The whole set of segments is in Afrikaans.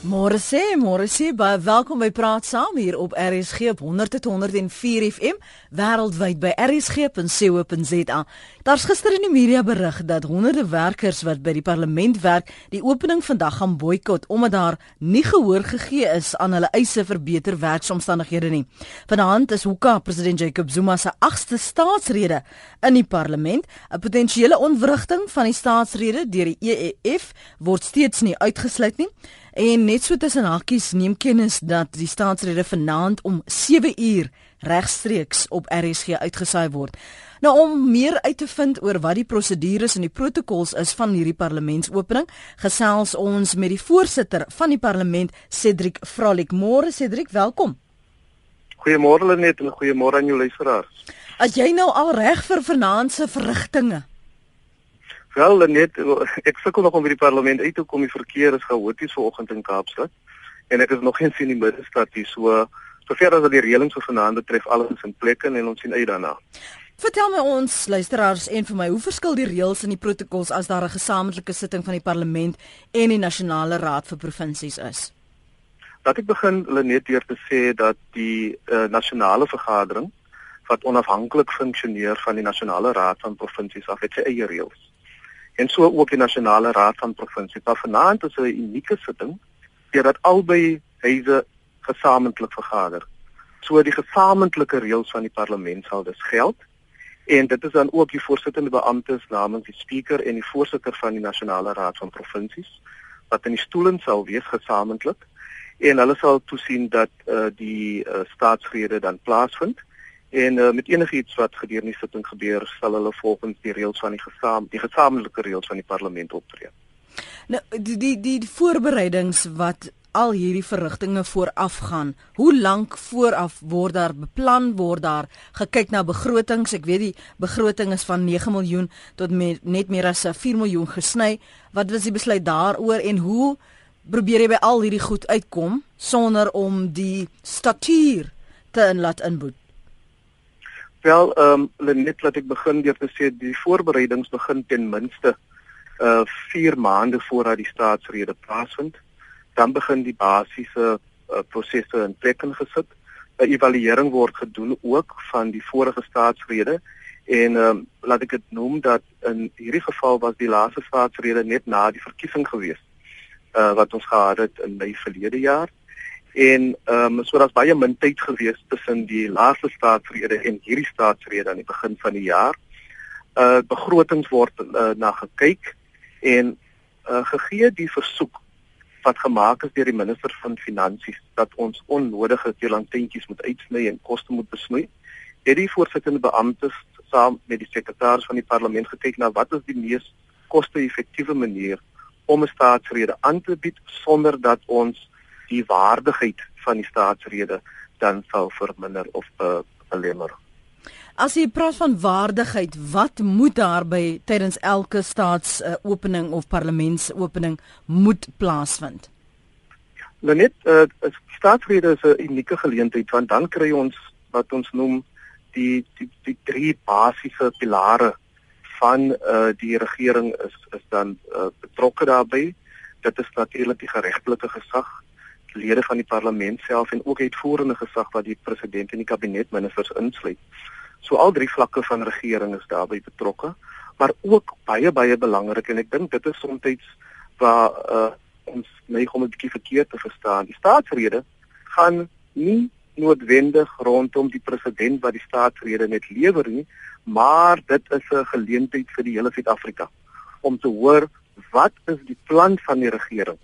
Môre sê, môre sê, baie welkom by Praat Saam hier op RSG op 100.104 FM wêreldwyd by rsg.co.za. Daar's gister in die media berig dat honderde werkers wat by die parlement werk, die opening vandag gaan boikot omdat daar nie gehoor gegee is aan hulle eise vir beter werksomstandighede nie. Vanaand is Hoeka president Jacob Zuma se agste staatsrede in die parlement. 'n Potensiële ontwrigting van die staatsrede deur die EFF word steeds nie uitgesluit nie. En net so tussen hakkies neem kennis dat die staatsrede vanaand om 7 uur regstreeks op RSG uitgesaai word. Nou om meer uit te vind oor wat die prosedures en die protokols is van hierdie parlementsopening, gesels ons met die voorsitter van die parlement, Cedric Vrolik. Môre Cedric, welkom. Goeiemôre Lenet en goeiemôre aan jou luisteraars. As jy nou al reg vir vanaand se verrigtinge? Wel net ek sukkel nog om by die parlement uit te kom. Die verkeer is chaoties vanoggend in Kaapstad en ek is nog geen sien die middestad hier so sover as die reëlings vir vanaand betref alles in plek en ons sien uit daarna. Vertel my ons luisteraars en vir my, hoe verskil die reëls en die protokols as daar 'n gesamentlike sitting van die parlement en die nasionale raad vir provinsies is? Laat ek begin Lenet deur te sê dat die uh, nasionale vergadering wat onafhanklik funksioneer van die nasionale raad van provinsies af het sy eie reëls en so ook die nasionale raad van provinsie. Maar vanaand is 'n unieke sitting deurdat albei huise gesamentlik vergader. So die gesamentlike reëls van die parlement sal dus geld en dit is dan ook die voorsittende beamptes namens die spreker en die voorsitter van die nasionale raad van provinsies wat in die stoele sal wees gesamentlik en hulle sal toesien dat uh, die uh, staatsrede dan plaasvind En uh, met enigiets wat gedurende die sitting gebeur, sal hulle volgens die reëls van die gesaam die gesamentlike reëls van die parlement optree. Nou die die die, voorbereidings wat al hierdie verrigtinge voorafgaan. Hoe lank vooraf word daar beplan word daar gekyk na begrotings? Ek weet die begroting is van 9 miljoen tot me, net meer as 4 miljoen gesny. Wat was die besluit daaroor en hoe probeer jy by al hierdie goed uitkom sonder om die statuur te inlaat inboet? Wel, ehm um, net laat ek begin deur te sê die voorbereidings begin ten minste uh 4 maande voordat die staatsrede plaasvind. Dan begin die basiese uh, prosesse in plek gesit. 'n Evaluering word gedoen ook van die vorige staatsrede en ehm um, laat ek dit noem dat in hierdie geval was die laaste staatsrede net na die verkiesing gewees uh wat ons gehad het in Mei verlede jaar en ehm um, so daar's baie min tyd gewees tussen die laaste staatsrede en hierdie staatsrede aan die begin van die jaar. Uh begrotings word uh, na gekyk en uh gegee die versoek wat gemaak is deur die minister van finansies dat ons onnodige telantjies moet uitsny en koste moet besnoei. Het die voorsittende beamptes saam met die sekretaris van die parlement gekyk na wat is die mees koste-effektiewe manier om 'n staatsrede aan te bied sonder dat ons die waardigheid van die staatsrede dan sal verminder of belemmer. As jy praat van waardigheid, wat moet daar by tydens elke staatsopening uh, of parlementsopening moet plaasvind? Nou net uh, staatsrede is 'n unieke geleentheid want dan kry ons wat ons noem die die die drie basiese pilare van uh, die regering is is dan uh, betrokke daarbey. Dit is natuurlik die geregtelike gesag, lede van die parlement self en ook uitvoerende gesag wat die president en die kabinetministers insluit. So al drie vlakke van regering is daarbey betrokke, maar ook baie baie belangrik en ek dink dit is soms waar uh, ons neig om 'n bietjie verkeerd te verstaan. Die staatsrede gaan nie noodwendig rondom die president wat die staatsrede net lewer nie, maar dit is 'n geleentheid vir die hele Suid-Afrika om te hoor wat is die plan van die regering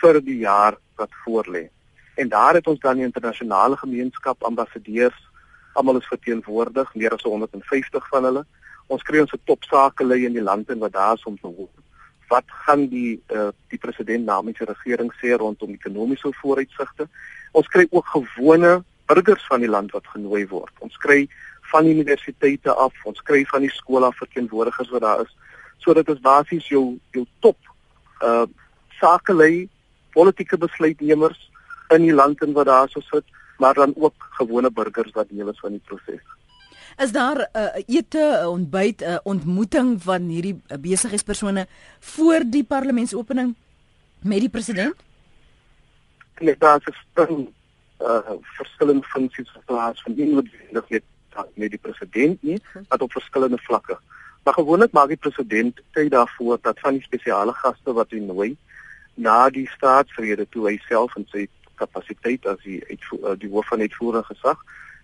vir die jaar wat voorlê. En daar het ons dan die internasionale gemeenskap ambassadeurs, almal is verteenwoordig, meer as 150 van hulle. Ons kry ons top sakelei in die land en wat daar is om te hoor. Wat gaan die uh, die president namens die regering sê rondom ekonomiese vooruitsigte? Ons kry ook gewone burgers van die land wat genooi word. Ons kry van universiteite af, ons kry van die skole verteenwoordigers wat daar is. So dit is basies jou jou top uh sakelei politieke besluitnemers in die land en wat daar so sit, maar dan ook gewone burgers wat deel is van die proses. Is daar 'n uh, ete, 'n uh, ontbyt, 'n uh, ontmoeting van hierdie uh, besigheidspersone voor die parlementsopening met die president? net daar is 'n uh verskillende funksies geplaas van nie noodwendig net net die president nie, maar op verskillende vlakke. Maar gewoonlik maak die president tyd daarvoor dat van die spesiale gaste wat hy nooi na die staatsrede toe hy self en sy kapasiteit as die uitvoer, die hoof van uitvoerende gesag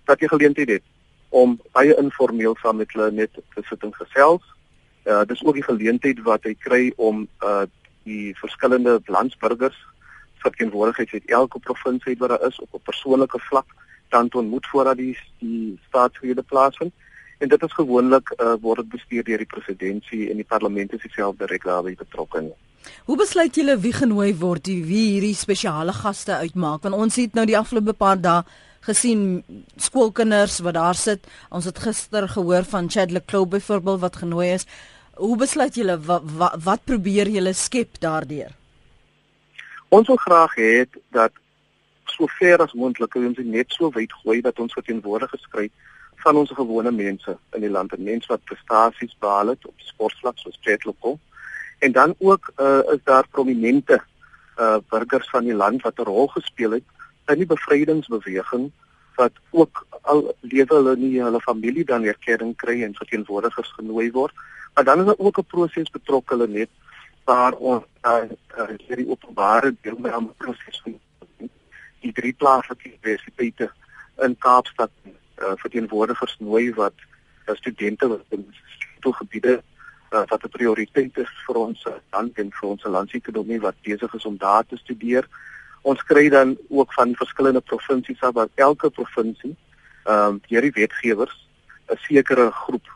dat jy geleentheid het om baie informeel saam met hulle net te sit en gesels. Uh dis ook die geleentheid wat hy kry om uh die verskillende landsburgers verteenwoordigheid uit elke provinsie wat daar is op 'n persoonlike vlak dan te ontmoet voordat die die staatsrede plaasvind. En dit is gewoonlik uh, word dit bestuur deur die presidentsie en die parlement is self direk daarbey betrokke. Hoe besluit julle wie genooi word, wie hierdie spesiale gaste uitmaak? Want ons het nou die afgelope paar dae gesien skoolkinders wat daar sit. Ons het gister gehoor van Chadwick Clough byvoorbeeld wat genooi is. Hoe besluit julle wat, wat wat probeer julle skep daardeur? Ons wil graag hê dat so ver as moontlik ons net so wyd gooi dat ons verteenwoordig geskryf van ons gewone mense in die land, mense wat prestasies behaal het op sportvlak soos Chetloko. En dan ook uh, is daar prominente uh burgers van die land wat 'n rol gespeel het in die bevrydingsbeweging wat ook al lewe hulle nie hulle familie dan erkenning kry en verteenwoordigers genooi word. Maar dan is daar ook 'n proses betrokke hulle net waar ons uh, uh, die openbare deelname proses van die drie plaaslike universiteite in Kaapstad uh, verteenwoordigers nooi wat uh, studente wat in toegebiede uh, wat 'n prioriteit is vir ons land en vir ons landsekonomie wat besig is om daar te studeer. Ons kry dan ook van verskillende provinsies af waar elke provinsie ehm uh, hierdie wetgewers 'n sekere groep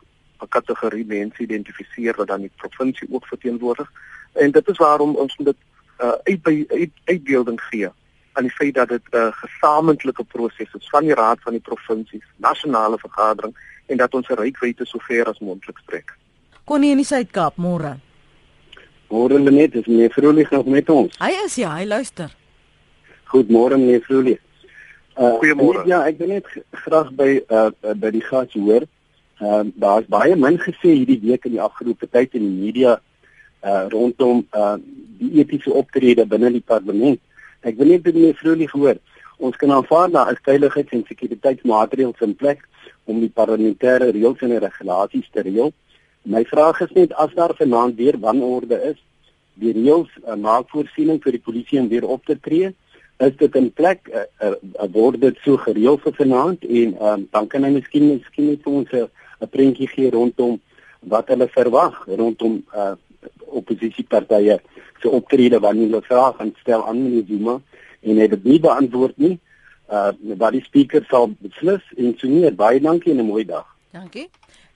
'n kategorie mense identifiseer wat dan die provinsie ook verteenwoordig. En dit is waarom ons dit uh, uit by uit, uitbeelding gee aan die feit dat dit 'n uh, gesamentlike proses is van die raad van die provinsies, nasionale vergadering en dat ons rykwyte so ver as moontlik strek. Konnie in die Suid-Kaap môre. Môre net is meneer Vrolik nog met ons. Hy is ja, hy luister. Goeiemôre meneer Vrolik. Uh, Goeiemôre. Ja, ek wil net graag by uh, by die gas hoor. Ehm uh, daar's baie min gesê hierdie week in die afgelope tyd in die media uh rondom uh die etiese optrede binne die parlement. Ek wil net baie vrolik hoor. Ons kan aanvaar dat as veiligheids- en sekuriteitsmaatreëls in plek om die parlementêre reëls en regulasies te reël. My vraag is net as daar vanaand weer wanorde is, die reëls uh, maak voorsiening vir die polisie om weer op te tree. Is dit in plek uh, uh, word dit so gereël vir vanaand en um, dan kan hy miskien miskien net vir ons 'n prentjie gee rondom wat hulle verwag rondom uh, oppositiepartye se optrede wanneer hulle vrae gaan stel aan meneer Zuma en hy het dit nie beantwoord nie. Uh wat die spreker sal beslis en so meer. Baie dankie en 'n mooi dag. Dankie.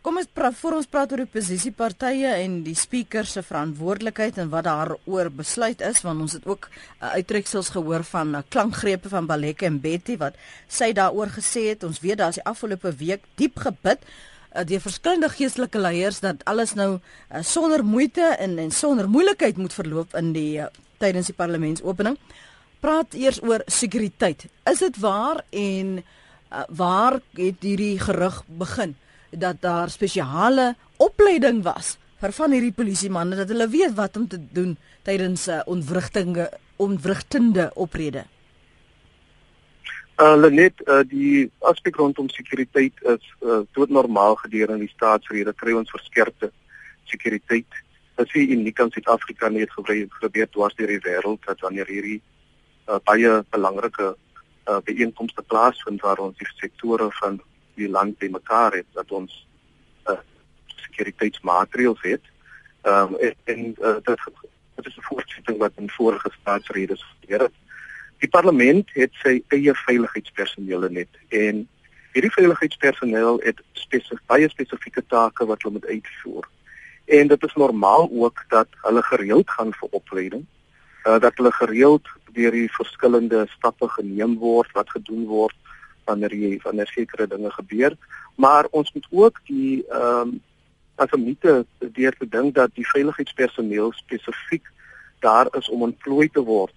Kom ons praat voor ons praat oor die oppositiepartye en die spreker se verantwoordelikheid en wat daaroor besluit is want ons het ook uh, uittreksels gehoor van uh, klankgrepe van Baleke en Betty wat sy daaroor gesê het. Ons weet daar's die afgelope week diep gebid uh, deur verskillende geestelike leiers dat alles nou uh, sonder moeite en en sonder moeilikheid moet verloop in die uh, tydens die parlementsopening. Praat eers oor sekuriteit. Is dit waar en uh, waar het hierdie gerug begin dat daar spesiale opleiding was vir van hierdie polisiemanne dat hulle weet wat om te doen tydens uh, ontwrigtinge ontwrigtende oprede? Uh Lenet, uh, die aspek rondom sekuriteit is uh, doodnormaal gedurende die staatsrede kry ons verskerpte sekuriteit. Dit uniek in Suid-Afrika net gebeur dwars deur die wêreld dat wanneer hierdie uh, baie belangrike uh, byeenkomste plaasvind waar ons die sektore van die land bymekaar het dat ons uh, sekuriteitsmaatreëls het. Ehm um, en, en uh, dit, dit is 'n voortsetting wat in vorige staatsredes gebeur het. Die parlement het sy eie veiligheidspersoneel net en hierdie veiligheidspersoneel het spesifiek baie spesifieke take wat hulle moet uitvoer. En dit is normaal ook dat hulle gereeld gaan vir opleiding, uh, dat hulle gereeld deur die verskillende stappe geneem word wat gedoen word wanneer jy wanneer sekere dinge gebeur, maar ons moet ook die ehm um, as 'n mite deur te dink dat die veiligheidspersoneel spesifiek daar is om ontplooi te word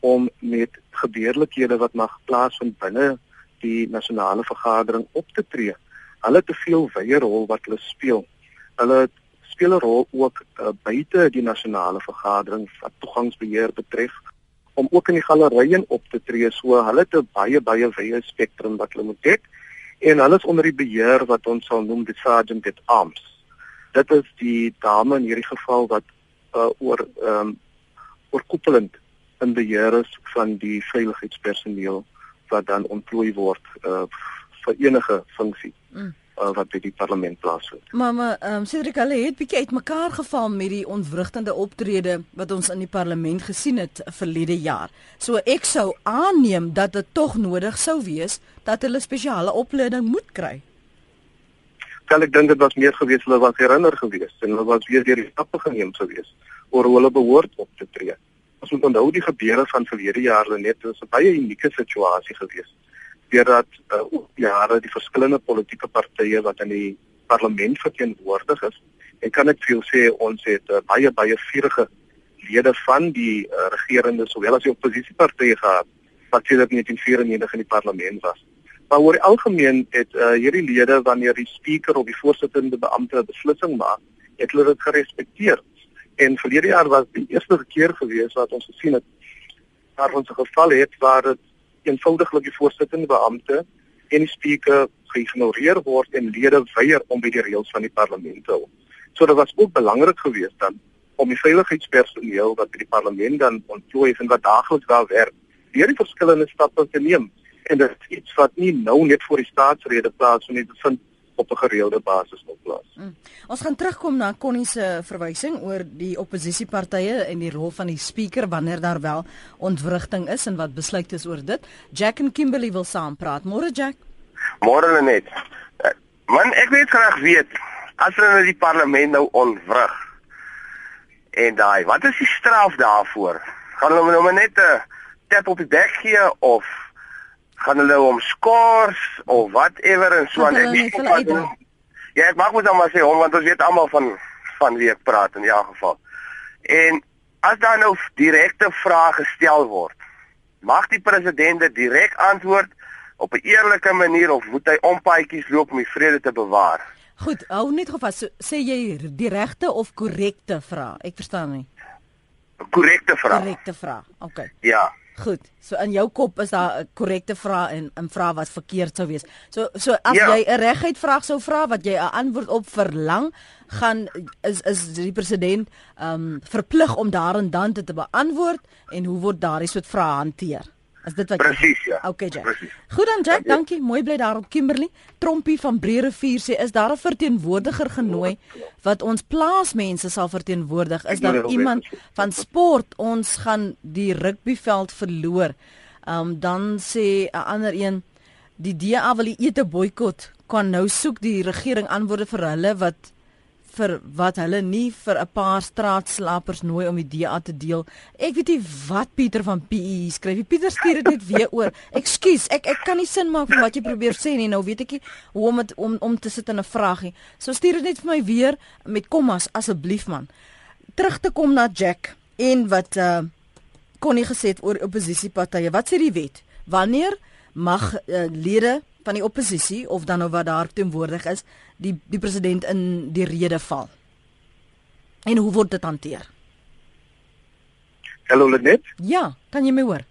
om met gebeurlikhede wat mag plaasvind binne die nasionale vergadering op te tree. Hulle te veel wye rol wat hulle speel. Hulle speel 'n rol ook uh, buite die nasionale vergadering wat toegangsbeheer betref om ook in die galerye op te tree. So hulle het 'n baie baie wye spektrum wat hulle moet dek en hulle is onder die beheer wat ons sal noem die sergeant at arms. Dit is die dame in hierdie geval wat uh, oor ehm um, oorkoepelend in beheer is van die veiligheidspersoneel wat dan ontplooi word uh, vir enige funksie. Mm uh, wat by die parlement plaasvind. Maar maar ehm um, Cedric hulle het bietjie uitmekaar geval met die ontwrigtende optrede wat ons in die parlement gesien het verlede jaar. So ek sou aanneem dat dit tog nodig sou wees dat hulle spesiale opleiding moet kry. Kan ek dink dit was meer gewees hulle was herinner gewees en hulle was weer deur die stappe geneem gewees oor hoe hulle behoort op te tree. Ons moet onthou die gebeure van verlede jaar net, dit was 'n baie unieke situasie geweest deurdat uh, oor jare die verskillende politieke partye wat in die parlement verteenwoordig is. En kan ek vir jou sê ons het uh, baie baie vurige lede van die uh, regerende sowel as die oppositiepartye gehad wat sedert 1994 in die parlement was. Maar oor die algemeen het uh, hierdie lede wanneer die spreker of die voorsittende beampte 'n beslissing maak, het hulle dit gerespekteer. En verlede jaar was die eerste keer gewees wat ons gesien het waar ons 'n geval het waar dit eenvoudiglik die voorsittende beampte en die spreker geïgnoreer word en lede weier om by die reëls van die parlement te hou. So dit was ook belangrik geweest dan om die veiligheidspersoneel wat by die parlement dan ontplooi is en wat daagliks daar werk, deur die verskillende stappe te neem. En dit is iets wat nie nou net voor die staatsrede plaasvind nie, dit vind op 'n gereelde basis op plaas. Mm. Ons gaan terugkom na Connie se verwysing oor die oppositiepartye en die rol van die spreker wanneer daar wel ontwrigting is en wat besluit is oor dit. Jack en Kimberley wil saam praat. Môre Jack. Môre net. Eh, man, ek weet graag weet as hulle nou die parlement nou ontwrig. En daai, wat is die straf daarvoor? Gaan hulle nou net 'n tap op die bek gee of gaan hulle hom skors of whatever en so aan net. Ja, ek mag mos dan maar sê hom want ons weet almal van van wie ek praat in elk geval. En as daar nou direkte vrae gestel word, mag die president dit direk antwoord op 'n eerlike manier of moet hy ompaadjies loop om die vrede te bewaar? Goed, hou net gefas, so, sê jy die regte of korrekte vraag? Ek verstaan nie. Korrekte vraag. Korrekte vraag. OK. Ja. Goed. So in jou kop is daar 'n korrekte vraag en 'n vraag wat verkeerd sou wees. So so as ja. jy 'n reguit vraag sou vra wat jy 'n antwoord op verlang, gaan is is die president ehm um, verplig om daarin dan te, te beantwoord en hoe word daardie soort vrae hanteer? Is dit wat Presies, ja. Okay, Jack. Precies. Goed dan Jack, dankie. Mooi bly daar op Kimberley. Trompie van Breerivier sê is daar 'n verteenwoordiger genooi wat ons plaasmense sal verteenwoordig? Is daar iemand van sport? Ons gaan die rugbyveld verloor. Ehm um, dan sê 'n ander een die DA wil die ete boikot. Kan nou soek die regering antwoorde vir hulle wat vir wat hulle nie vir 'n paar straatslapers nooi om die DA te deel. Ek weet nie wat Pieter van PE skryf. Pieter stuur dit net weer oor. Ekskuus, ek ek kan nie sin maak van wat jy probeer sê nie. Nou weet ek nie hoe om het, om om te sit in 'n vraagie. So stuur dit net vir my weer met kommas asseblief man. Terug te kom na Jack en wat uh kon nie gesê oor oppositiepartye. Wat sê die wet? Wanneer mag uh, lede van die oppositie of dan nou wat daar teenwoordig is, die die president in die rede val. En hoe word dit hanteer? Hallo Lenet? Ja, kan jy my hoor?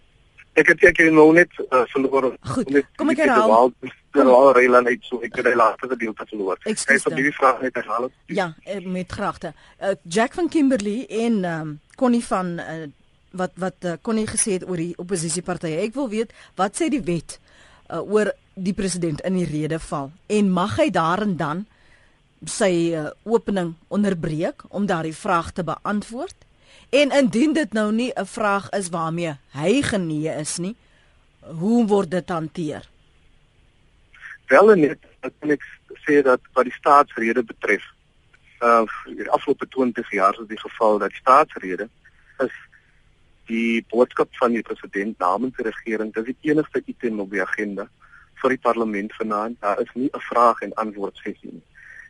Ek het ek nou net uh, verloor. Goed, kom ek herhaal. Ek het al reël net so ek het die laaste gedeelte verloor. Ek vir die vraag net herhaal. Ja, eh, met graagte. Uh, Jack van Kimberley en um, Connie van uh, wat wat uh, Connie gesê het oor die oppositiepartye. Ek wil weet wat sê die wet uh, oor die president in die rede val. En mag hy daarin dan sy uh, opening onderbreek om daardie vraag te beantwoord? En indien dit nou nie 'n vraag is waarmee hy genee is nie hoe word dit hanteer? Wel net kan ek sê dat wat die staatsrede betref uh die afgelope 20 jaar is die geval dat die staatsrede is die boodskap van die president namens die regering dis die enigste item op die agenda vir die parlement vanaand. Daar is nie 'n vraag en antwoord sessie nie.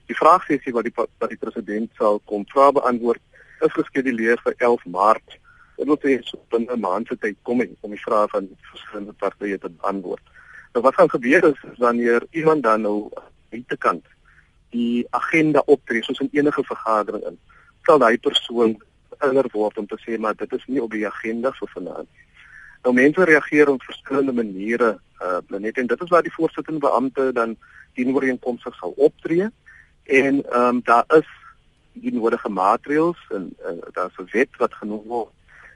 Die vraagsessie wat die wat die president sal kom vra beantwoord is geskeduleer vir 11 Maart. Dit wil sê so binne 'n maand se tyd kom hy om die vrae van verskillende partye te beantwoord. Nou wat gaan gebeur is, is wanneer iemand dan nou buitekant die agenda optree soos in enige vergadering in, sal daai persoon inner word om te sê maar dit is nie op die agenda vir vanaand. Nou mense reageer op verskillende maniere, uh net en dit is waar die voorsittende beampte dan dienooreenkomstig sal optree en ehm um, daar is die nodige maatreëls en uh, daar's 'n wet wat genoem word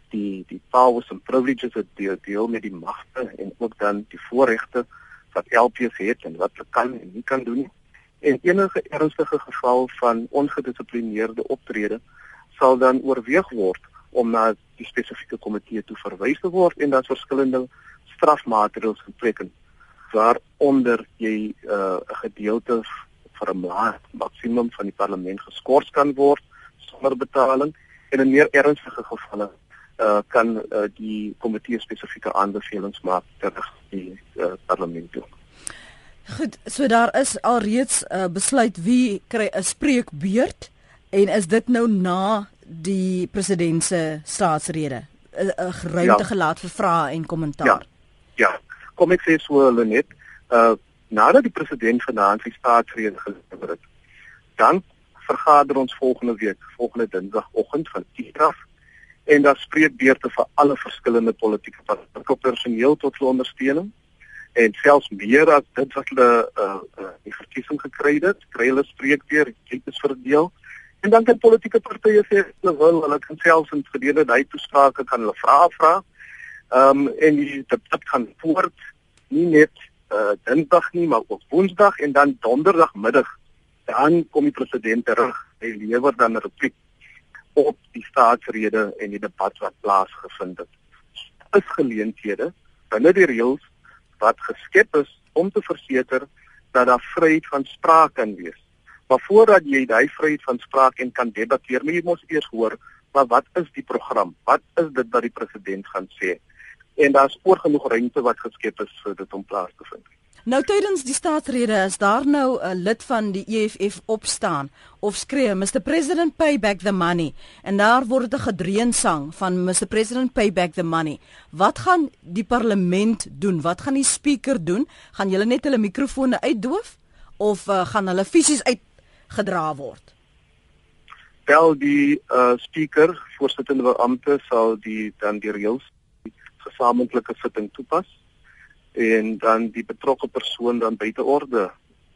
die die powers and privileges wat deel, deel met die magte en ook dan die voorregte wat LPS het en wat hulle kan en nie kan doen nie. En enige ernstige geval van ongedissiplineerde optrede sal dan oorweeg word om na die spesifieke komitee toe verwys te word en dan verskillende strafmaatreëls getrek waaronder jy uh, 'n uh, gedeelte vir 'n maand maksimum van die parlement geskort kan word sonder betaling en in meer ernstige gevalle uh, kan uh, die komitee spesifieke aanbevelings maak terug die uh, parlement toe. Goed, so daar is alreeds 'n uh, besluit wie kry 'n spreekbeurt en is dit nou na die president se staatsrede 'n ruimte ja. gelaat vir vrae en kommentaar. Ja. Ja. Kom ek sê so hulle net uh nadat die president vanaand sy staatsrede gelewer het, dan vergader ons volgende week, volgende dinsdagoggend van 10:00 af en daar spreek beurte vir alle verskillende politieke partye personeel tot hulle ondersteuning en selfs meer as dit wat hulle uh, uh die verkiesing gekry het, kry hulle spreekbeurt, dit is verdeel. En dan kan politieke partye sê hulle wil, hulle kan selfs in gedurende hy toesprake kan hulle vra vra. Ehm um, en die debat gaan voort nie net uh dinsdag nie, maar ook woensdag en dan donderdagmiddag dan kom die president terug en lewer dan 'n repliek op die staatsrede en die debat wat plaasgevind het. Is geleenthede binne die reëls wat geskep is om te verseker dat daar vryheid van spraak kan wees. Maar voordat jy daai vryheid van spraak en kan debatteer, moet jy mos eers hoor, maar wat is die program? Wat is dit wat die president gaan sê? En daar's oorgenoeg ruimte wat geskep is vir dit om plaas te vind. Nou tydens die staatsrede is daar nou 'n lid van die EFF opstaan of skree Mr President pay back the money en daar word 'n gedreun sang van Mr President pay back the money. Wat gaan die parlement doen? Wat gaan die speaker doen? Gaan hulle net hulle mikrofone uitdoof of uh, gaan hulle fisies uitgedra word? Wel die uh, speaker, voorsittende beampte sal die dan die reëls gesamentlike sitting toepas en dan die betrokke persoon dan buite orde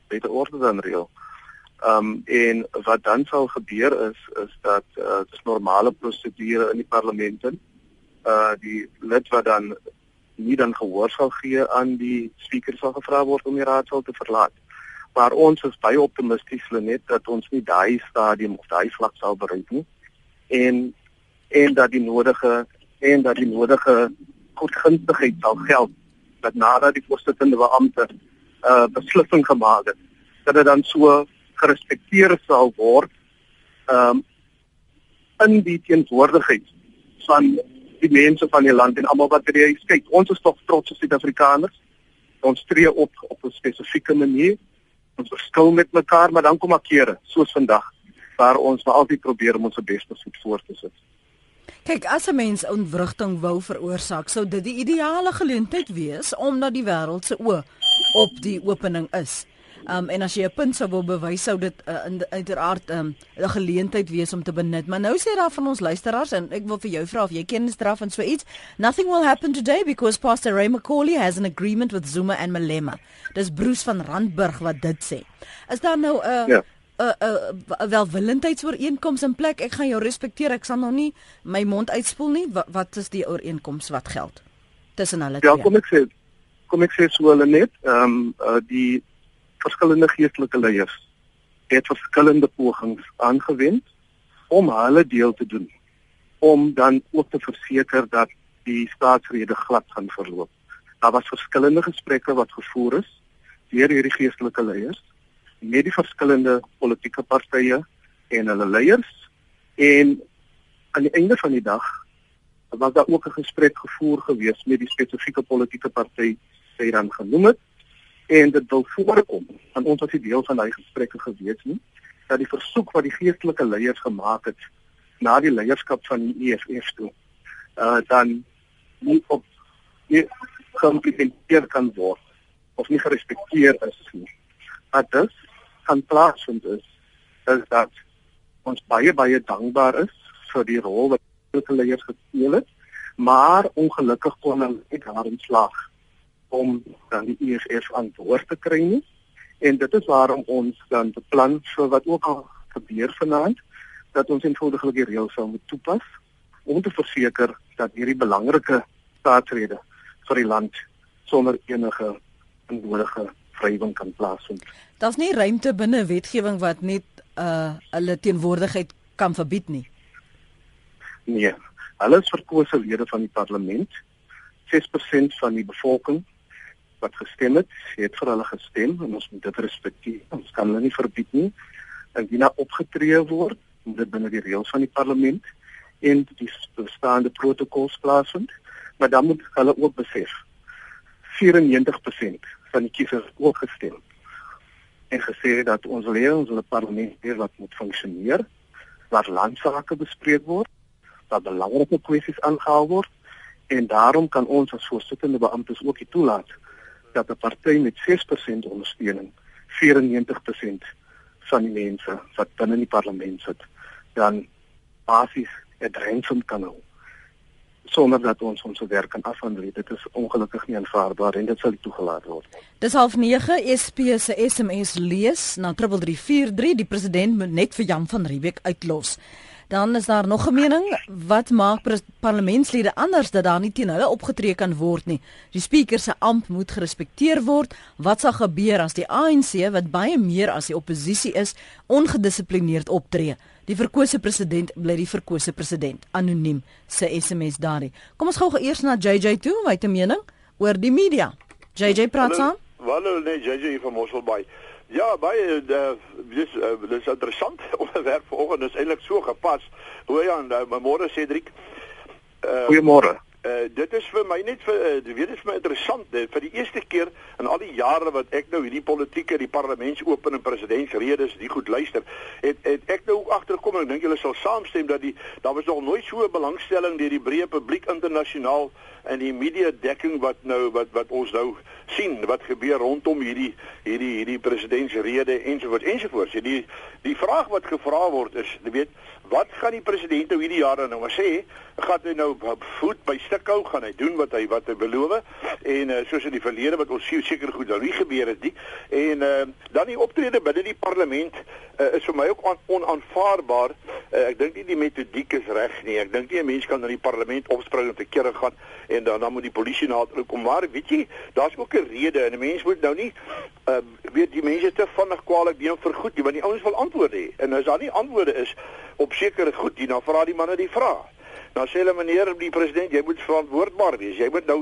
buite orde dan reël. Ehm um, en wat dan sal gebeur is is dat uh, dit is normale prosedure in die parlement in. Uh die lid wat dan nie dan gehoor sal gee aan die spreker sal gevra word om die raadsaal te verlaat. Maar ons is baie optimisties net dat ons nie daai stadium of daai vlak sal bereik nie. En en dat die nodige en dat die nodige goedgunstigheid sal geld dat nadat die voorsittende beampte 'n uh, beslissing gemaak het, dat dit dan so gerespekteer sal word um in die teenwoordigheid van die mense van die land en almal wat by die kyk. Ons is tog trots as Suid-Afrikaners. Ons tree op op 'n spesifieke manier. Ons verskil met mekaar, maar dan kom daar kere soos vandag waar ons maar altyd probeer om ons beste voet voor te sit. Kyk, as 'n mens ontwrigting wou veroorsaak, sou dit die ideale geleentheid wees omdat die wêreld se oë op die opening is. Um en as jy 'n punt sou wil bewys, sou dit uh, uiteraard um 'n geleentheid wees om te benut. Maar nou sê daar van ons luisteraars en ek wil vir jou vra of jy kennis dra van so iets. Nothing will happen today because Pastor Ray McCauley has an agreement with Zuma and Malema. Dis Bruce van Randburg wat dit sê. Is daar nou 'n uh, ja. 'n 'n welwillendheidsooreenkoms in plek. Ek gaan jou respekteer. Ek sal nog nie my mond uitspoel nie. Wat, wat is die ooreenkoms wat geld tussen hulle twee? Ja, kom ek sê kom ek sê so hulle net, ehm um, uh, die verskillende geestelike leiers het verskillende pogings aangewend om hulle deel te doen om dan ook te verseker dat die staatsrede glad gaan verloop. Daar was verskillende gesprekke wat gevoer is deur hierdie geestelike leiers met die verskillende politieke partye en hulle leiers en aan die einde van die dag was daar ook 'n gesprek gevoer gewees met die spesifieke politieke party wat jy dan genoem het en dit wil voorkom aan ons as 'n deel van daai gesprekke gewees nie dat die versoek wat die geestelike leiers gemaak het na die leierskap van die EFF toe uh dan nie op nie geïmplementeer kan word of nie gerespekteer is nie. Wat dus kan plaasvind is is dat ons baie baie dankbaar is vir die rol wat die leiers gespeel het maar ongelukkig kon hulle nie daarin slaag om dan die EFF aan behoort te kry nie. En dit is waarom ons dan beplan vir wat ook al gebeur vanaand dat ons eenvoudiglik die reëls sou moet toepas om te verseker dat hierdie belangrike staatsrede vir die land sonder enige onnodige vrywing kan plaasvind. Daar's nie ruimte binne wetgewing wat net uh hulle teenwoordigheid kan verbied nie. Nee, hulle is verkose lede van die parlement. 6% van die bevolking wat gestem het, het vir hulle gestem en ons moet dit respekteer. Ons kan hulle nie verbied nie. Indien daar opgetree word, moet dit binne die reëls van die parlement en die bestaande protokolle plaasvind, maar dan moet hulle ook besef 94% van die kiesers ook gestem en gesê dat ons lewe ons in 'n parlement hier wat moet funksioneer, waar landsake bespreek word, waar belangrike kwessies aangehaal word en daarom kan ons as voorsittende beamptes ook nie toelaat dat 'n party met 6% ondersteuning 94% van die mense wat binne in die parlement sit dan basies 'n drempel kan hou sonder dat ons ons werk kan afhandel. Dit is ongelukkig nie aanvaarbaar en dit sal nie toegelaat word nie. Dis half 9 SP se SMS lees na 3343 die president moet net vir Jan van Riebeeck uitlos. Dan is daar nog 'n mening wat maak parlementslede anders dat daar nie teen hulle opgetree kan word nie. Die spreker se amp moet gerespekteer word. Wat sal gebeur as die ANC wat baie meer as die oppositie is, ongedissiplineerd optree? Die verkose president bly die verkose president anoniem se SMS daardie. Kom ons gou eers na JJ toe om uit te mening oor die media. JJ praat saam. Hallo nee JJ van Mosselbaai. Ja, baie uh, dis uh, dis interessant onderwerp vanoggend is eintlik so gepas. Hoe ja, nou, môre Cedric. Uh, Goeiemôre. Uh, dit is vir my net vir uh, weet is my interessant uh, vir die eerste keer in al die jare wat ek nou hierdie politieke die parlementsopen en presidentsredes die goed luister het, het ek nou agterkom en ek dink julle sal saamstem dat die daar was nog nooit so 'n belangstelling deur die breë publiek internasionaal en die media dekking wat nou wat wat ons nou sien wat gebeur rondom hierdie hierdie hierdie presidentsrede ensovoorts ensovoorts die die vraag wat gevra word is jy weet wat gaan die president nou hierdie jare nou maar sê? Gaan hy nou voet by stuk hou? Gaan hy doen wat hy wat hy beloof? En uh, soos in die verlede wat ons seker goed nou nie gebeur het nie. En uh, dan die optrede binne die parlement uh, is vir my ook on, onaanvaarbaar. Uh, ek dink nie die metodiek is reg nie. Ek dink nie 'n mens kan in die parlement opspring om te kere gaan en dan dan moet die polisie na toe kom. Maar weet jy daar's ook 'n rede en 'n mens moet nou nie uh, weet die mense te vinnig kwaliek neem vir goed nie want die ouens wil antwoorde hê. En as daar nie antwoorde is op sekere goed nie dan vra die manne die vraag Nou sê hulle meneer die president, jy moet verantwoordbaar wees. Jy moet nou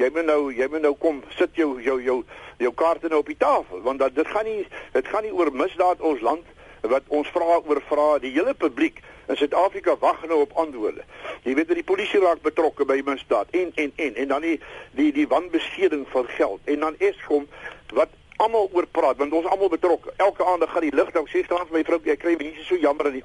jy moet nou jy moet nou kom sit jou jou jou jou kaarte nou op die tafel want dat dit gaan nie dit gaan nie oor misdaad ons land wat ons vra oor vra die hele publiek in Suid-Afrika wag nou op antwoorde. Jy weet dat die polisie raak betrokke by misdaad en en en en dan die die die wanbesteding van geld en dan Eskom wat almal oor praat want ons almal betrokke. Elke aand gaan die lig dan sê staan vir my vrou jy kry mense so jammer in die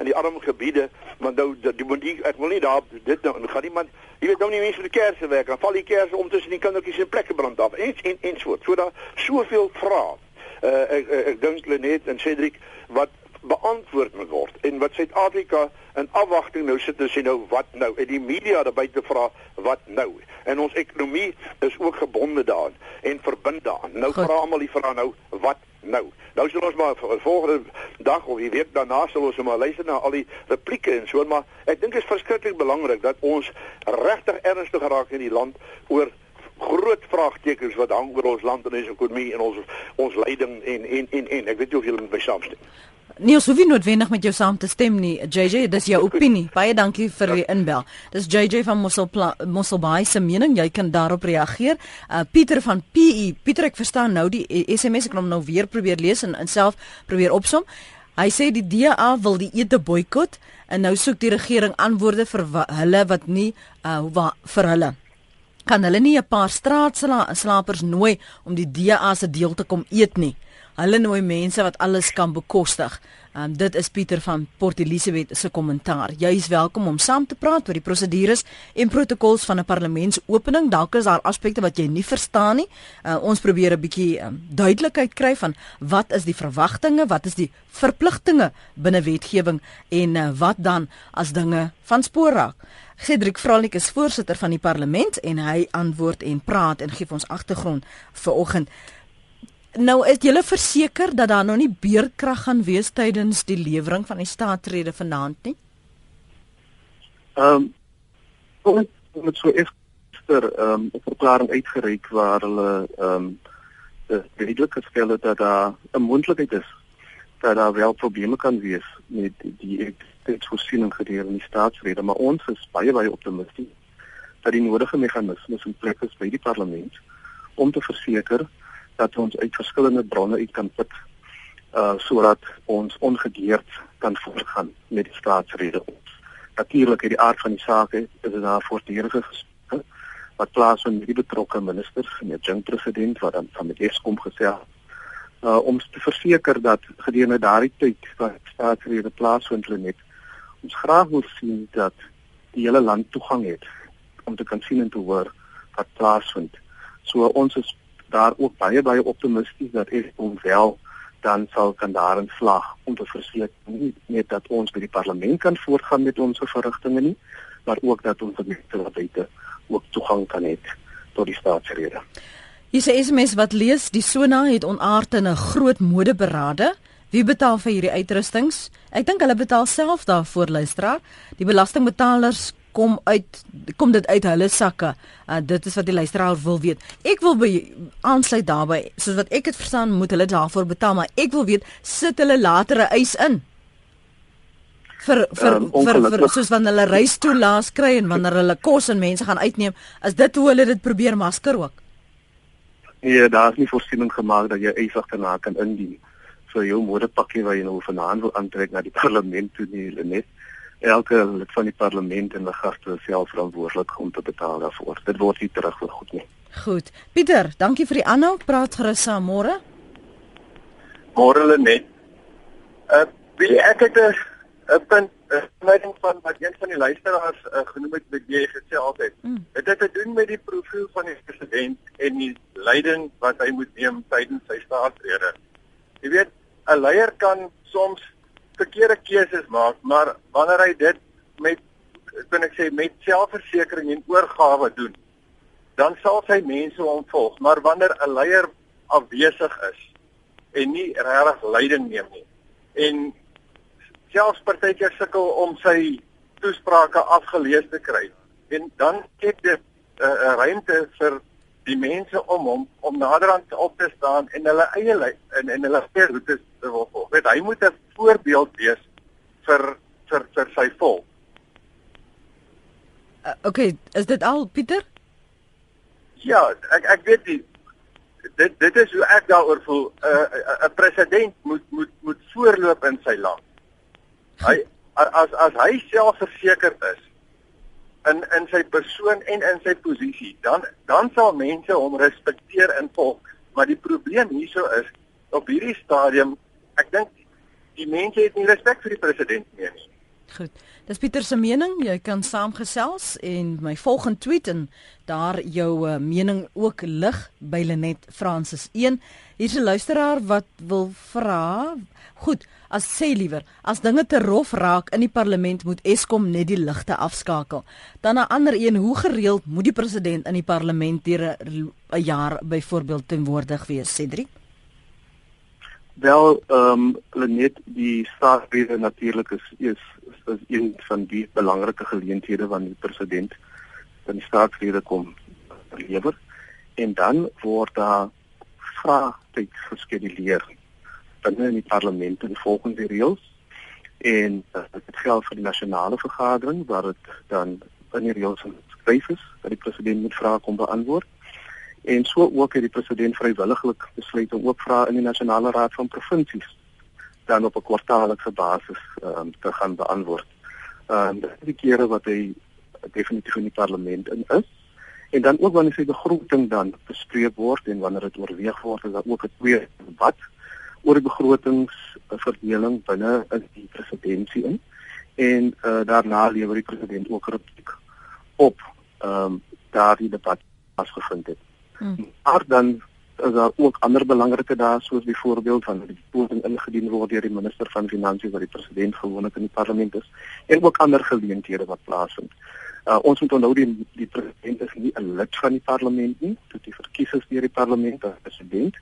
in die arm gebiede want nou die moet die ek wil nie daar dit nou gaan iemand jy weet nou nie mense vir die kerse werk dan val die kerse om tussen die kindertjies in plekke brand af en en en so so daar soveel vrae. Uh, ek ek, ek dink Lenet en Cedric wat beantwoord moet word. En wat Suid-Afrika in afwagting nou sit en sê nou wat nou? En die media daarby te vra wat nou? En ons ekonomie is ook gebonde daaraan en verbind daaraan. Nou vra almal die vraag nou wat nou? Nou sal ons maar volgende dag of die week daarna sal ons maar luister na al die replieke en so maar ek dink dit is verskriklik belangrik dat ons regtig ernstig raak in die land oor groot vraagtekens wat hang oor ons land en ons ekonomie en ons ons leiding en en en en ek weet nie of julle met my saamstem. Nee, ons hoef nie noodwendig met jou saam te stem nie. JJ, dis jou opinie. Baie dankie vir die inbel. Dis JJ van Mossel Mosselbaai se mening. Jy kan daarop reageer. Uh Pieter van PE. Pieter, ek verstaan nou die SMS ek kom nou weer probeer lees en, en self probeer opsom. Hy sê die DA wil die ete boikot en nou soek die regering antwoorde vir hulle wat nie uh vir hulle kan hulle nie 'n paar straatslapers nooi om die DA se deel te kom eet nie. Hulle nooi mense wat alles kan bekostig. Um, dit is Pieter van Port Elizabeth se kommentaar. Jy is welkom om saam te praat oor die prosedures en protokols van 'n parlementsopening. Dalk is daar aspekte wat jy nie verstaan nie. Uh, ons probeer 'n bietjie um, duidelikheid kry van wat is die verwagtinge, wat is die verpligtinge binne wetgewing en uh, wat dan as dinge van spoor raak. Cedric Vralik is voorsitter van die parlement en hy antwoord en praat en gee ons agtergrond vir oggend. Nou is jy verseker dat daar nou nie beerkrag gaan wees tydens die lewering van die staatsrede vanaand nie? Ehm um, kom met so ekster ehm um, 'n verklaring uitgereik waar hulle ehm um, redelik gestel het dat daar 'n moontlikheid is dat daar wel probleme kan wees met die eksistensievoorsiening gedurende die staatsrede, maar ons is baie baie optimisties dat die nodige meganismes in plek is by die parlement om te verseker dat ons uit verskillende bronne uit kan put uh sodat ons ongedeerd kan voortgaan met die staatsrede. Natuurlik uit die aard van die saak is dit daar voortdurende gesprekke wat plaasvind met die betrokke ministers en die jong president wat dan van met Eskom gesê uh om te verseker dat gedurende daardie tyd wat staatsrede plaasvind net ons graag wil sien dat die hele land toegang het om te kan sien en te hoor wat plaasvind. So ons is daar ook baie baie optimisties dat Eskom wel dan sal kan daarin slag om te verseker nie net dat ons by die parlement kan voortgaan met ons verrigtinge nie, maar ook dat ons gemeente wat buite ook toegang kan hê tot die staatsrede. Hier sê SMS wat lees, die Sona het onaard in 'n groot modeberade. Wie betaal vir hierdie uitrustings? Ek dink hulle betaal self daarvoor luisteraar. Die belastingbetalers kom uit kom dit uit hulle sakke. Uh, dit is wat die luisteraar wil weet. Ek wil by aansluit daarbey. Soos wat ek dit verstaan, moet hulle daarvoor betaal, maar ek wil weet sit hulle later 'n eis in? vir vir um, vir, vir soos wanneer hulle reis toe laas kry en wanneer hulle kos en mense gaan uitneem, is dit hoe hulle dit probeer masker ook. Nee, daar is nie voorsiening gemaak dat jy eisig kan na kan indien vir jou modepakkie wat jy nou vanaand wil aantrek na die parlement toe nie, net elke lid van die parlement en die gaste self verantwoordelik om te betaal daarvoor. Dit word nie terugvergoed nie. Goed. Pieter, dankie vir die aanhou. Praat gerus saam môre. Môre hulle net. Uh wie ek het 'n punt 'n mening van wat een van die luisteraars uh, genoem het met jy gesê altyd. Mm. Dit het te doen met die profiel van die president en die leiding wat hy moet neem tydens sy staatsrede. Jy weet, 'n leier kan soms verkeerde keuses maak, maar wanneer hy dit met kan ek sê met selfversekering en oorgawe doen, dan sal sy mense hom volg, maar wanneer 'n leier afwesig is en nie regtig leiding neem nie en selfs partykeer sukkel om sy toesprake afgelees te kry en dan skep dit 'n uh, uh, ruimte vir die mense om hom om naderhand op te staan en hulle eie en en hulle eie roetes te wil volg. Weet hy moet 'n voorbeeld wees vir vir vir sy volk. Uh, okay, is dit al Pieter? Ja, ek ek weet nie dit dit is hoe ek daaroor voel. 'n uh, 'n president moet moet moet voorloop in sy land. Hy as as hy selfversekerd is in in sy persoon en in sy posisie, dan dan sal mense hom respekteer en volg. Maar die probleem hierso is op hierdie stadium, ek dink die mense het nie respek vir die president meer nie. Goed. Dis Pieter se mening. Jy kan saamgesels en my volgende tweet en daar jou uh, mening ook lig by Lenet Francis 1. Hier's 'n luisteraar wat wil vra. Goed, as sê liewer, as dinge te rof raak in die parlement moet Eskom net die ligte afskakel. Dan 'n ander een, hoe gereeld moet die president in die parlement deur 'n jaar byvoorbeeld teenwoordig wees, Cedric? Wel, ehm um, net die staatsrede natuurlik is, is is een van die belangrike geleenthede wanneer die president dan staatsrede kom lewer en dan word daar vraagtyd geskeduleer binne in die parlement in volgende reëls. En uh, dit geld vir die nasionale vergadering waar dit dan in die reëls geskryf is dat die president moet vrae kom beantwoord. En so ook het die president vrywilliglik besluit om ook vrae in die nasionale raad van provinsies dan op 'n kwartaallikse basis um, te gaan beantwoord. Ehm um, die kere wat hy definitief in die parlement in is. En dan ook wanneer sy begroting dan bespreek word en wanneer dit oorweeg word is daar ook 'n tweede debat oor die begrotingsverdeling binne in die presidentskap in en uh, daarna lewer die president ook kritiek op ehm um, daardie debat plaasgevind het. Hmm. Maar dan is daar ook ander belangrike dae soos byvoorbeeld van die begroting ingedien word deur die minister van finansies wat die president gewoonlik in die parlement is en ook ander geleenthede wat plaasvind. Uh, ons moet onthou die die president is nie 'n lid van die parlement nie, dit die verkies is deur die parlement as president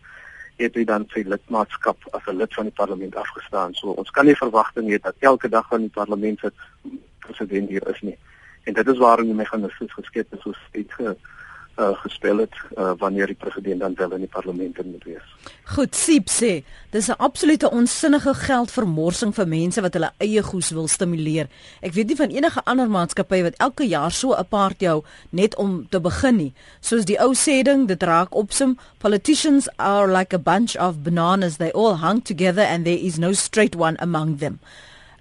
het hy dan sy lidmaatskap as 'n lid van die parlement afgestaan. So ons kan nie verwagting hê dat elke dag van die parlement sit president hier is nie. En dit is waarom die meganismes geskep is soos dit ge uh, gespel het uh, wanneer die president dan wel in die parlement moet wees. Goed, Siep sê, dis 'n absolute onsinnige geldvermorsing vir mense wat hulle eie goes wil stimuleer. Ek weet nie van enige ander maatskappy wat elke jaar so 'n part jou net om te begin nie. Soos die ou sê ding, dit raak opsom, politicians are like a bunch of bananas, they all hang together and there is no straight one among them.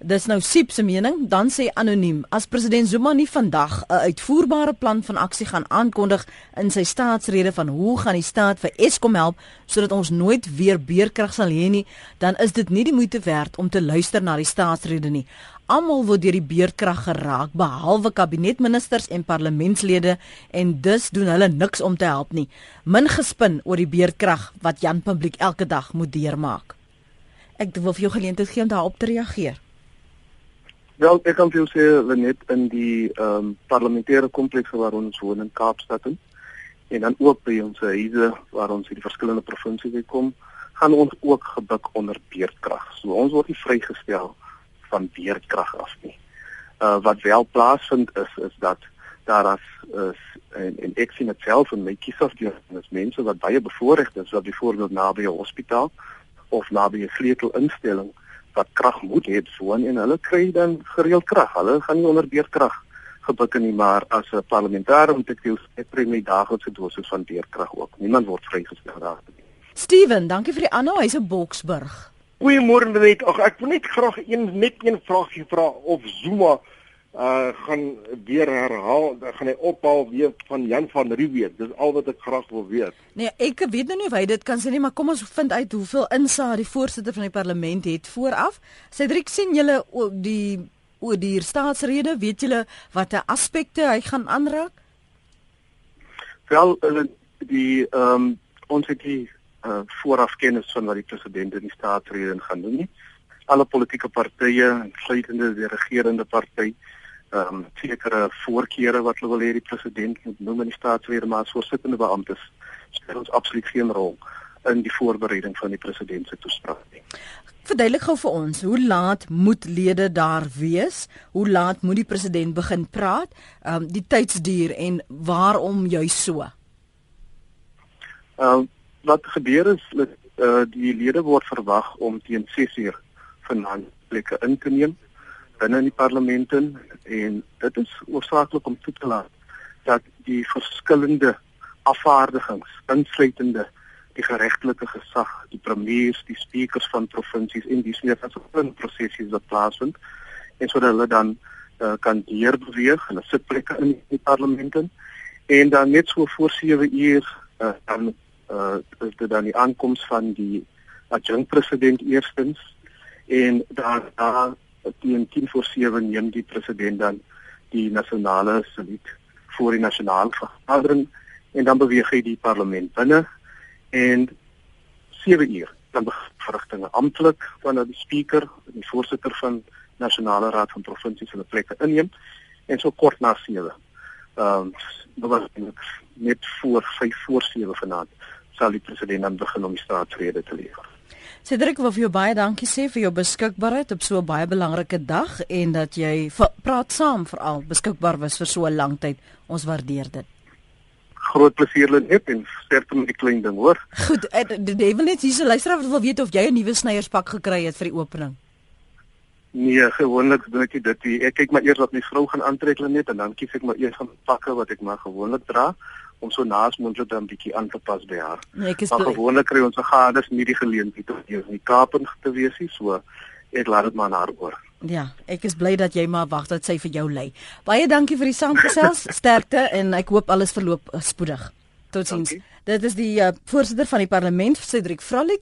Dis nou Siep se mening, dan sê anoniem, as president Zuma nie vandag 'n uitvoerbare plan van aksie gaan aankondig in sy staatsrede van hoe gaan die staat vir Eskom help sodat ons nooit weer beerkrag sal hê nie, dan is dit nie die moeite werd om te luister na die staatsrede nie. Almal word deur die beerkrag geraak behalwe kabinetministers en parlementslede en dus doen hulle niks om te help nie. Min gespin oor die beerkrag wat Jan publiek elke dag moet deurmaak. Ek wil vir jou geleentheid gee om daarop te reageer. Wel, ek kan vir jou sê net in die ehm um, parlementêre kompleks waar ons woon in Kaapstad en, en dan ook by ons huise waar ons in die verskillende provinsies kom, gaan ons ook gebuk onder beerdkrag. So ons word nie vrygestel van beerdkrag af nie. Uh wat wel plaasvind is is dat daar as is en, en ek sien dit self in my kiesafdeling, mense wat baie bevoorreg is, wat byvoorbeeld naby 'n hospitaal of naby 'n sleutelinstelling wat krag moet hê woon en hulle kry dan gereeld krag. Hulle gaan nie onder beerkrag gebuk nie, maar as 'n parlementêre moet ek jou sê kry my daaglikse dosis van beerkrag ook. Niemand word vrygestel daarin. Steven, dankie vir die aanhou. Hy's 'n Boksburg. Goeiemôre net. Ag ek wil net graag een net een vraagie vra of Zuma uh gaan weer herhaal, gaan hy ophal weer van Jan van Riebeeck. Dis al wat ek graag wil weet. Nee, ek weet nou nie of hy dit kan sê nie, maar kom ons vind uit hoeveel insaag die voorsitter van die parlement het vooraf. Cedric sien julle die oor die staatsrede, weet julle watter aspekte hy gaan aanraak? Wel, die ehm um, ons het die uh, vooraf kennis van wat die president in die staatsrede gaan doen nie. Alle politieke partye, insluitende die regerende party, ehm um, sekere voorkeure wat hulle wil hê die president moet noem in die staatsrede maar as voorsittende beamptes speel ons absoluut geen rol in die voorbereiding van die president se toespraak nie. Verduidelik gou vir ons, hoe laat moet lede daar wees? Hoe laat moet die president begin praat? Ehm um, die tydsduur en waarom jy so? Ehm um, wat gebeur is dat uh, die lede word verwag om teen 6uur vanaand plekke in te neem binne in die parlement en dit is oorsaaklik om toe te laat dat die verskillende afvaardigings insluitende die geregtelike gesag, die premiers, die speakers van provinsies en dis meer as 'n prosesie wat plaasvind en sodat hulle dan uh, kan deur beweeg hulle sitplekke in die parlement en dan net so voor 7 uur uh, dan uh, dit dan die aankoms van die adjunkt president eerstens en daar daar teen 10 voor 7 neem die president dan die nasionale saluut voor die nasionale vergadering en dan beweeg hy die parlement binne en 7 uur dan verrigtinge amptelik wanneer die speaker en die voorsitter van nasionale raad van provinsies hulle plekke inneem en so kort na 7 ehm um, net voor 5 voor 7 vanaand sal die president dan begin om die staatsrede te lewer Cedric wil vir jou baie dankie sê vir jou beskikbaarheid op so 'n baie belangrike dag en dat jy praat saam veral beskikbaar was vir so 'n lang tyd. Ons waardeer dit. Groot plesier Lenet en sterkte met die klein ding, hoor. Goed, eh, die wil net hierse luisteraar wil weet of jy 'n nuwe sneierspak gekry het vir die opening. Nee, gewoonlik doen ek dit. Ek kyk maar eers wat my vrou gaan aantrek Lenet en dan kies ek maar eers van pakke wat ek maar gewoonlik dra om so naas moontlik dan bietjie aan te pas by haar. Nee, maar gewoonlik kry ons gades nie die geleentheid om hier in die Kaap te wees nie, so ek laat dit maar na haar oor. Ja, ek is bly dat jy maar wag dat sy vir jou lê. Baie dankie vir die saamgesels, sterkte en ek hoop alles verloop spoedig. Totsiens. Dit is die uh, voorsitter van die parlement, Cedric Vrolik.